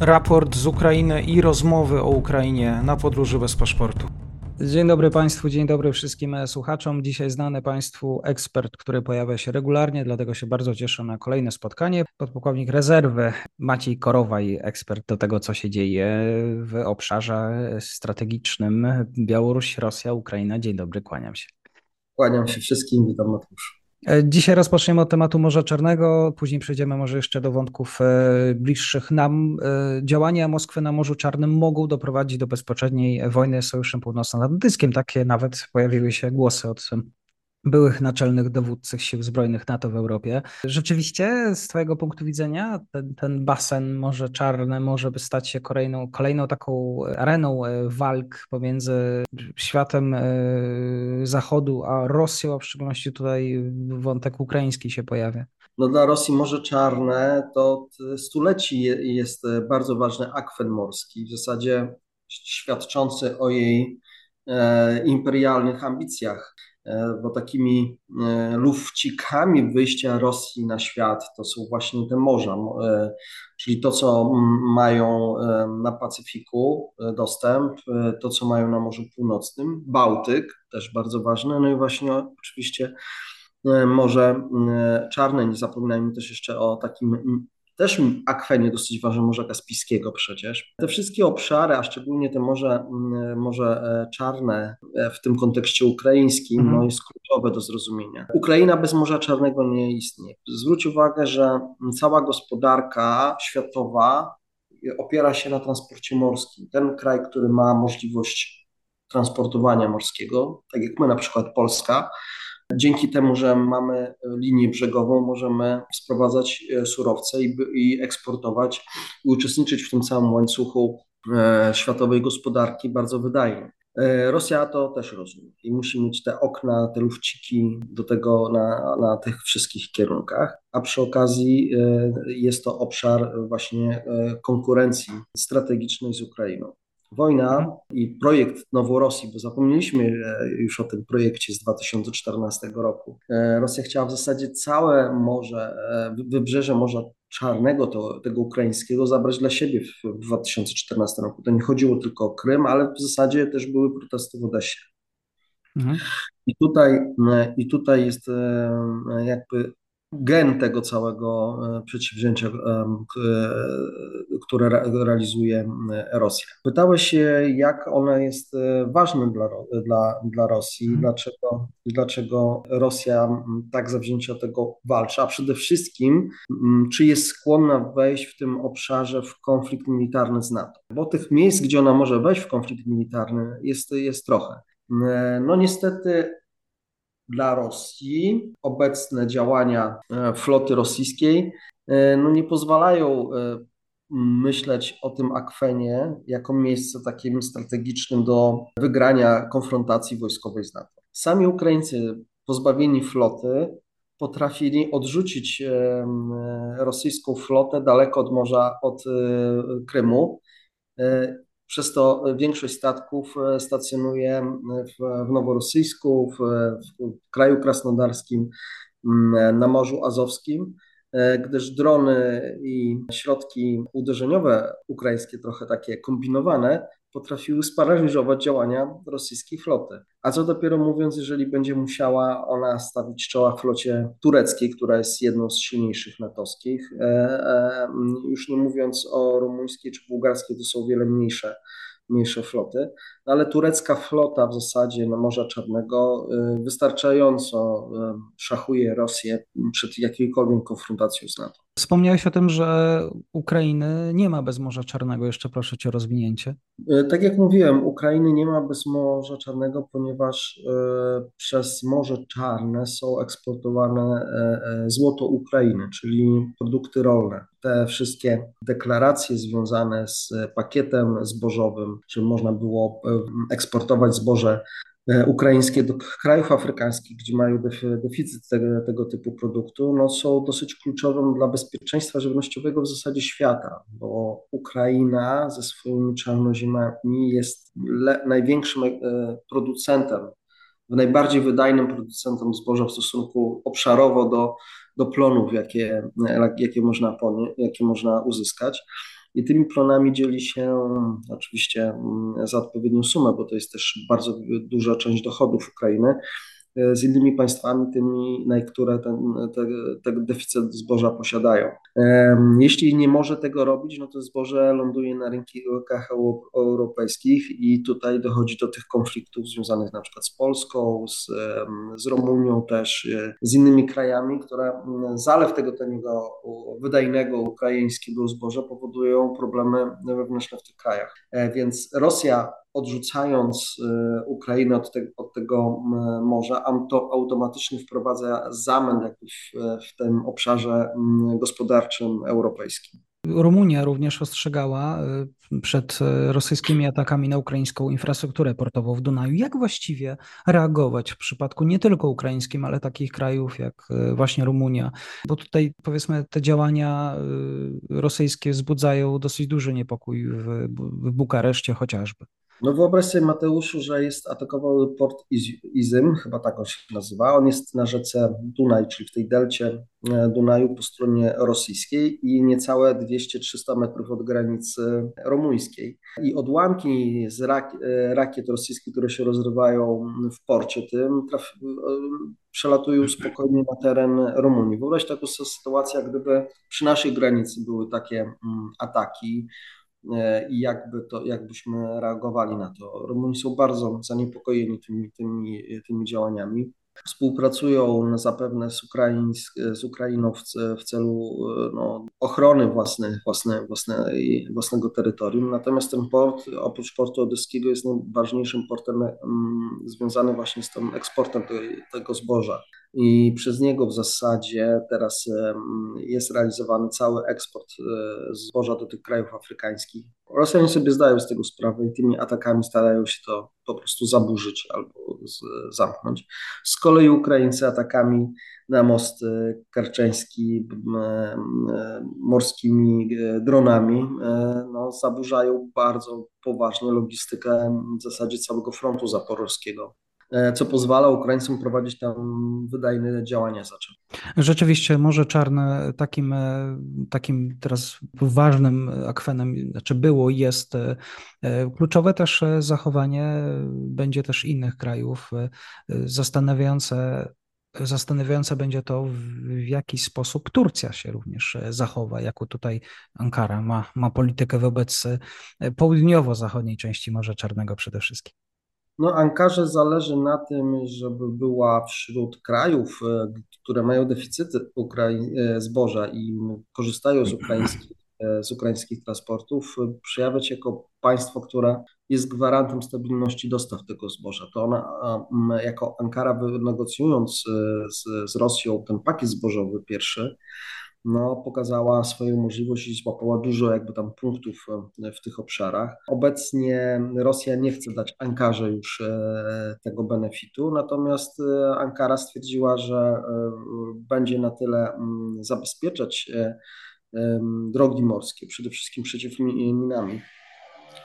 raport z Ukrainy i rozmowy o Ukrainie na podróży bez paszportu. Dzień dobry Państwu, dzień dobry wszystkim słuchaczom. Dzisiaj znany Państwu ekspert, który pojawia się regularnie, dlatego się bardzo cieszę na kolejne spotkanie. Podpułkownik rezerwy Maciej Korowaj, ekspert do tego, co się dzieje w obszarze strategicznym Białoruś, Rosja, Ukraina. Dzień dobry, kłaniam się. Kłaniam się wszystkim, witam Mateusz. E, dzisiaj rozpoczniemy od tematu Morza Czarnego, później przejdziemy może jeszcze do wątków e, bliższych nam. E, działania Moskwy na Morzu Czarnym mogą doprowadzić do bezpośredniej wojny z Sojuszem Północnoatlantyckim. Takie nawet pojawiły się głosy od byłych naczelnych dowódców sił zbrojnych NATO w Europie. Rzeczywiście, z Twojego punktu widzenia, ten, ten basen Morze Czarne może by stać się kolejną, kolejną taką areną e, walk pomiędzy światem e, Zachodu a Rosją, a w szczególności tutaj wątek ukraiński się pojawia. No dla Rosji Morze Czarne to od stuleci jest bardzo ważny akwen morski, w zasadzie świadczący o jej e, imperialnych ambicjach. E, bo takimi e, lufcikami wyjścia Rosji na świat to są właśnie te morza, e, czyli to, co mają na Pacyfiku dostęp, to, co mają na Morzu Północnym, Bałtyk też bardzo ważne, no i właśnie oczywiście Morze Czarne. Nie zapominajmy też jeszcze o takim też akwenie dosyć ważne Morza Kaspijskiego przecież. Te wszystkie obszary, a szczególnie te Morze, mm, morze e, Czarne e, w tym kontekście ukraińskim, mhm. no jest kluczowe do zrozumienia. Ukraina bez Morza Czarnego nie istnieje. Zwróć uwagę, że cała gospodarka światowa opiera się na transporcie morskim. Ten kraj, który ma możliwość transportowania morskiego, tak jak my na przykład Polska, Dzięki temu, że mamy linię brzegową, możemy sprowadzać e, surowce i, i eksportować i uczestniczyć w tym całym łańcuchu e, światowej gospodarki bardzo wydajnie. E, Rosja to też rozumie i musi mieć te okna, te lufciki do tego na, na tych wszystkich kierunkach, a przy okazji jest to obszar właśnie konkurencji strategicznej z Ukrainą. Wojna mhm. i projekt Noworosji, bo zapomnieliśmy e, już o tym projekcie z 2014 roku. E, Rosja chciała w zasadzie całe morze, e, wybrzeże Morza Czarnego, to, tego ukraińskiego, zabrać dla siebie w 2014 roku. To nie chodziło tylko o Krym, ale w zasadzie też były protesty w Odesie. Mhm. I tutaj, I tutaj jest jakby gen tego całego e, przedsięwzięcia, e, które realizuje Rosja. Pytałeś się, jak ona jest e, ważna dla, dla, dla Rosji, hmm. dlaczego, dlaczego Rosja tak zawzięcie tego walczy, a przede wszystkim, czy jest skłonna wejść w tym obszarze w konflikt militarny z NATO. Bo tych miejsc, gdzie ona może wejść w konflikt militarny, jest, jest trochę. No niestety dla Rosji. Obecne działania e, floty rosyjskiej e, no nie pozwalają e, myśleć o tym akwenie jako miejsce takim strategicznym do wygrania konfrontacji wojskowej z NATO. Sami Ukraińcy pozbawieni floty potrafili odrzucić rosyjską flotę daleko od morza, od Krymu przez to większość statków e, stacjonuje w, w Noworosyjsku, w, w kraju krasnodarskim, na Morzu Azowskim, e, gdyż drony i środki uderzeniowe ukraińskie, trochę takie kombinowane, potrafiły sparaliżować działania rosyjskiej floty. A co dopiero mówiąc, jeżeli będzie musiała ona stawić czoła flocie tureckiej, która jest jedną z silniejszych natowskich, e, e, już nie mówiąc o rumuńskiej czy bułgarskiej, to są o wiele mniejsze mniejsze floty, no ale turecka flota w zasadzie na Morza Czarnego y, wystarczająco szachuje Rosję przed jakiejkolwiek konfrontacją z NATO. Wspomniałeś o tym, że Ukrainy nie ma bez Morza Czarnego. Jeszcze proszę cię o rozwinięcie. Y, tak jak mówiłem, Ukrainy nie ma bez Morza Czarnego, ponieważ przez Morze Czarne są eksportowane złoto Ukrainy, czyli produkty rolne te wszystkie deklaracje związane z pakietem zbożowym, że można było e, eksportować zboże e, ukraińskie do krajów afrykańskich, gdzie mają deficyt tego, tego, typu produktu, no są dosyć kluczowym dla bezpieczeństwa żywnościowego w zasadzie świata, bo Ukraina ze swoimi czarnoziemami jest le, największym e, producentem, najbardziej wydajnym producentem zboża w stosunku obszarowo do do plonów, jakie, jakie, można, jakie można uzyskać. I tymi plonami dzieli się oczywiście mm, za odpowiednią sumę, bo to jest też bardzo duża część dochodów Ukrainy, z innymi państwami, tymi, na które ten, te, te deficyt zboża posiadają. Jeśli nie może tego robić, no to zboże ląduje na rynkach europejskich i tutaj dochodzi do tych konfliktów związanych na przykład z Polską, z, z Rumunią też, e, z innymi krajami, które zalew tego taniego, wydajnego ukraińskiego zboża powodują problemy wewnętrzne w tych krajach. E, więc Rosja odrzucając y, Ukrainę od, te, od tego morza, to automatycznie wprowadza zamęt w, w tym obszarze gospodarczym europejskim. Rumunia również ostrzegała y, przed y, rosyjskimi atakami na ukraińską infrastrukturę portową w Dunaju. Jak właściwie reagować w przypadku nie tylko ukraińskim, ale takich krajów jak właśnie Rumunia? Bo tutaj powiedzmy te działania rosyjskie wzbudzają dosyć duży niepokój w, w Bukareszcie chociażby. No wyobraź sobie Mateuszu, że jest atakował port Izym, chyba tak on się nazywa. On jest na rzece Dunaj, czyli w tej delcie e, Dunaju po stronie rosyjskiej i niecałe 200-300 metrów od granicy rumuńskiej. I odłamki z rak e, rakiet rosyjskich, które się rozrywają w porcie tym, e, przelatują spokojnie na teren Rumunii. Wyobraź taką sytuację, gdyby przy naszej granicy były takie mm, ataki, i jakby to, jakbyśmy reagowali na to. Rumuni są bardzo zaniepokojeni tymi, tymi, tymi działaniami. Współpracują zapewne z, Ukraińsk, z Ukrainą w, w celu e, no, ochrony własne, własne, własne, własnego terytorium. Natomiast ten port, oprócz portu odeskiego, jest najważniejszym portem mm, związanym właśnie z tym eksportem tego zboża i przez niego w zasadzie teraz jest realizowany cały eksport e, zboża do tych krajów afrykańskich. Rosjanie sobie zdają z tego sprawę i tymi atakami starają się to po prostu zaburzyć albo z, zamknąć. Z kolei Ukraińcy atakami na most e, karczeński morskimi e, dronami no, zaburzają bardzo poważnie logistykę w zasadzie całego frontu zaporowskiego. E, co pozwala Ukraińcom prowadzić tam wydajne działania zaczęły. Rzeczywiście Morze Czarne takim, e, takim teraz ważnym akwenem, znaczy było, jest e, kluczowe też zachowanie będzie też innych krajów, zastanawiające Zastanawiające będzie to, w jaki sposób Turcja się również zachowa, jako tutaj Ankara ma, ma politykę wobec południowo-zachodniej części Morza Czarnego przede wszystkim. No, Ankarze zależy na tym, żeby była wśród krajów, e, które mają deficyty e, zboża i korzystają z ukraińskich, e, z ukraińskich transportów, przejawiać jako państwo, które jest gwarantem stabilności dostaw tego zboża. To ona, jako Ankara, wynegocjując z, z Rosją ten pakiet zbożowy pierwszy, no, pokazała swoją możliwość i złapała dużo jakby tam punktów e, w tych obszarach. Obecnie Rosja nie chce dać Ankarze już e, tego benefitu, natomiast e, Ankara stwierdziła, że będzie na tyle mm, zabezpieczać drogi morskie, przede wszystkim przeciw minami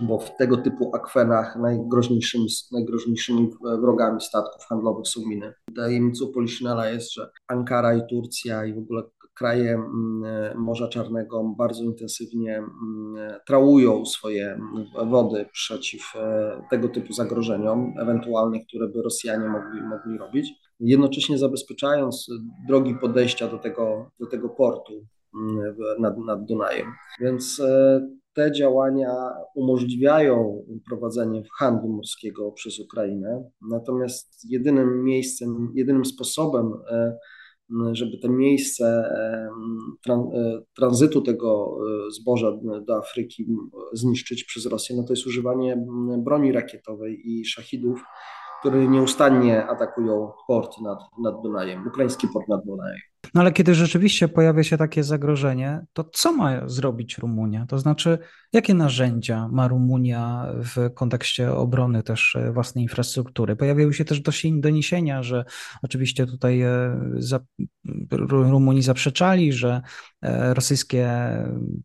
bo w tego typu akwenach najgroźniejszymi, najgroźniejszymi wrogami statków handlowych są miny. Tajemnicą Poliszynela jest, że Ankara i Turcja i w ogóle kraje mm, Morza Czarnego bardzo intensywnie mm, trałują swoje wody przeciw e, tego typu zagrożeniom, ewentualnie, które by Rosjanie mogli, mogli robić, jednocześnie zabezpieczając drogi podejścia do tego, do tego portu mm, nad, nad Dunajem. Więc e, te działania umożliwiają prowadzenie handlu morskiego przez Ukrainę, natomiast jedynym miejscem, jedynym sposobem, e, żeby to miejsce e, tranzytu tego e, zboża do Afryki zniszczyć przez Rosję, no to jest używanie broni rakietowej i szachidów, które nieustannie atakują port nad, nad Dunajem, ukraiński port nad Dunajem. No ale kiedy rzeczywiście pojawia się takie zagrożenie, to co ma zrobić Rumunia? To znaczy, jakie narzędzia ma Rumunia w kontekście obrony też e, własnej infrastruktury? Pojawiały się też doniesienia, że oczywiście tutaj e, za, Rumuni zaprzeczali, że e, rosyjskie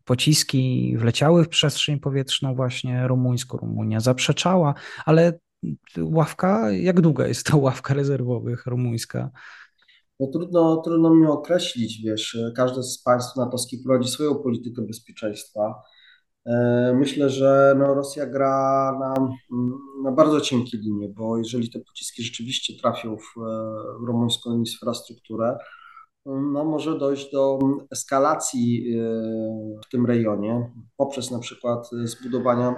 pociski wleciały w przestrzeń powietrzną właśnie rumuńską. Rumunia zaprzeczała, ale ławka, jak długa jest ta ławka rezerwowych rumuńska? No trudno, trudno mi określić, wiesz, każde z państw natowskich prowadzi swoją politykę bezpieczeństwa. Myślę, że no Rosja gra na, na bardzo cienkiej linie, bo jeżeli te pociski rzeczywiście trafią w, w rumuńską infrastrukturę, no może dojść do eskalacji w tym rejonie poprzez na przykład zbudowania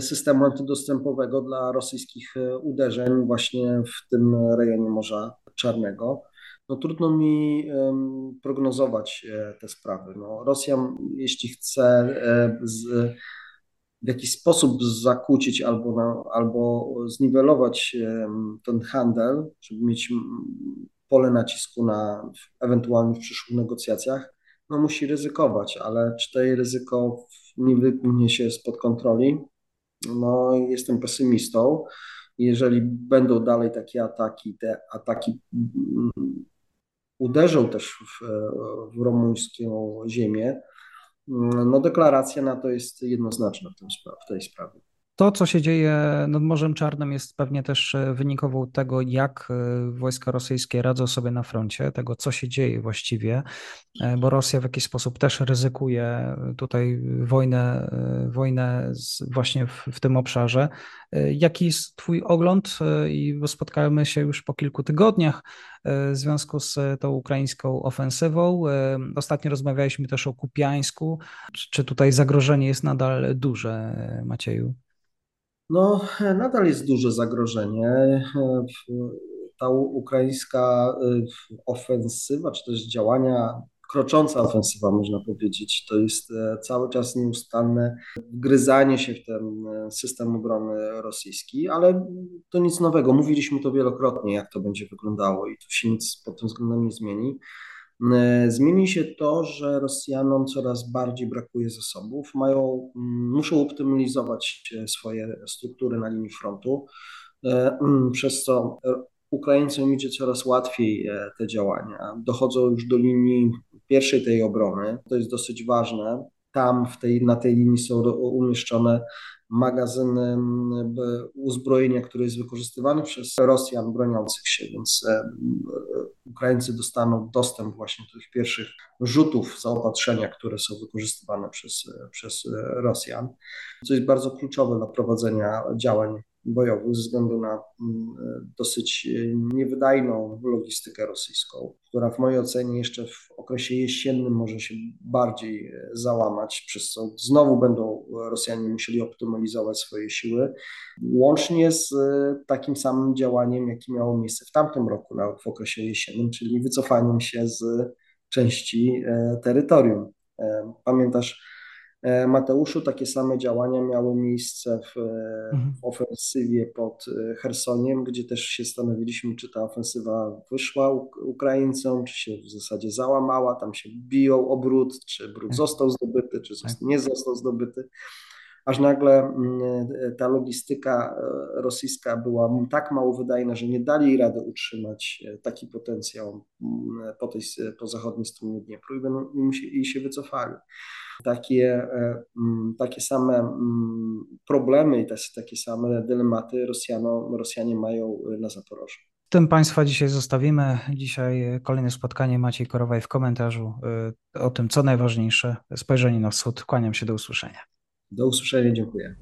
systemu antydostępowego dla rosyjskich e, uderzeń właśnie w tym rejonie Morza Czarnego. No, trudno mi prognozować e, te sprawy. No, Rosja, jeśli chce e, z, w jakiś sposób zakłócić albo, na, albo zniwelować ten handel, żeby mieć pole nacisku na ewentualnych przyszłych negocjacjach, no musi ryzykować, ale czy to ryzyko nie wymknie się spod kontroli? No jestem pesymistą. Jeżeli będą dalej takie ataki, te ataki mm, uderzą też w, w rumuńską ziemię, mm, no deklaracja na to jest jednoznaczna w, tym, w tej sprawie. To, co się dzieje nad Morzem Czarnym, jest pewnie też e, wynikową tego, jak e, wojska rosyjskie radzą sobie na froncie, tego, co się dzieje właściwie, e, bo Rosja w jakiś sposób też ryzykuje tutaj wojnę, wojnę właśnie w, w tym obszarze. Jaki jest Twój ogląd? I spotkamy się już po kilku tygodniach w związku z tą ukraińską ofensywą. Ostatnio rozmawialiśmy też o Kupiańsku. Czy tutaj zagrożenie jest nadal duże, Macieju? No, nadal jest duże zagrożenie. Ta ukraińska y, ofensywa, czy też działania, krocząca ofensywa, można powiedzieć, to jest e, cały czas nieustanne wgryzanie się w ten e, system obrony rosyjski, ale to nic nowego. Mówiliśmy to wielokrotnie, jak to będzie wyglądało i tu się nic pod tym względem nie zmieni. E, zmieni się to, że Rosjanom coraz bardziej brakuje zasobów, mają, muszą optymalizować swoje struktury na linii frontu, e, przez co Ukraińcom idzie coraz łatwiej e, te działania. Dochodzą już do linii pierwszej tej obrony, to jest dosyć ważne. Tam w tej, na tej linii są umieszczone magazyny uzbrojenia, które jest wykorzystywane przez Rosjan broniących się, więc Ukraińcy dostaną dostęp właśnie do tych pierwszych rzutów zaopatrzenia, które są wykorzystywane przez, przez Rosjan, co jest bardzo kluczowe dla prowadzenia działań bojowych ze względu na mm, dosyć niewydajną logistykę rosyjską, która w mojej ocenie jeszcze w okresie jesiennym może się bardziej załamać, przez co znowu będą Rosjanie musieli optymalizować swoje siły, łącznie z takim samym działaniem, jakie miało miejsce w tamtym roku w okresie jesiennym, czyli wycofaniem się z części e, terytorium. E, pamiętasz, E, Mateuszu takie same działania miały miejsce w, e, mhm. w ofensywie pod e, Chersoniem, gdzie też się stanowiliśmy, czy ta ofensywa wyszła Ukraińcom, czy się w zasadzie załamała, tam się biją o brud, czy brud tak. został zdobyty, czy tak. nie został zdobyty. Aż nagle mm, ta logistyka rosyjska była tak mało wydajna, że nie dali rady utrzymać taki potencjał mm, po, tej, po zachodniej stronie Dniepru i, i się wycofali takie, e, mm, takie same problemy i takie same dylematy Rosjano, Rosjanie mają na Zaporożu. Tym Państwa dzisiaj zostawimy. Dzisiaj kolejne spotkanie Maciej Korowaj w komentarzu e, o tym, co najważniejsze, spojrzenie na wschód. Kłaniam się do usłyszenia. Do usłyszenia, dziękuję.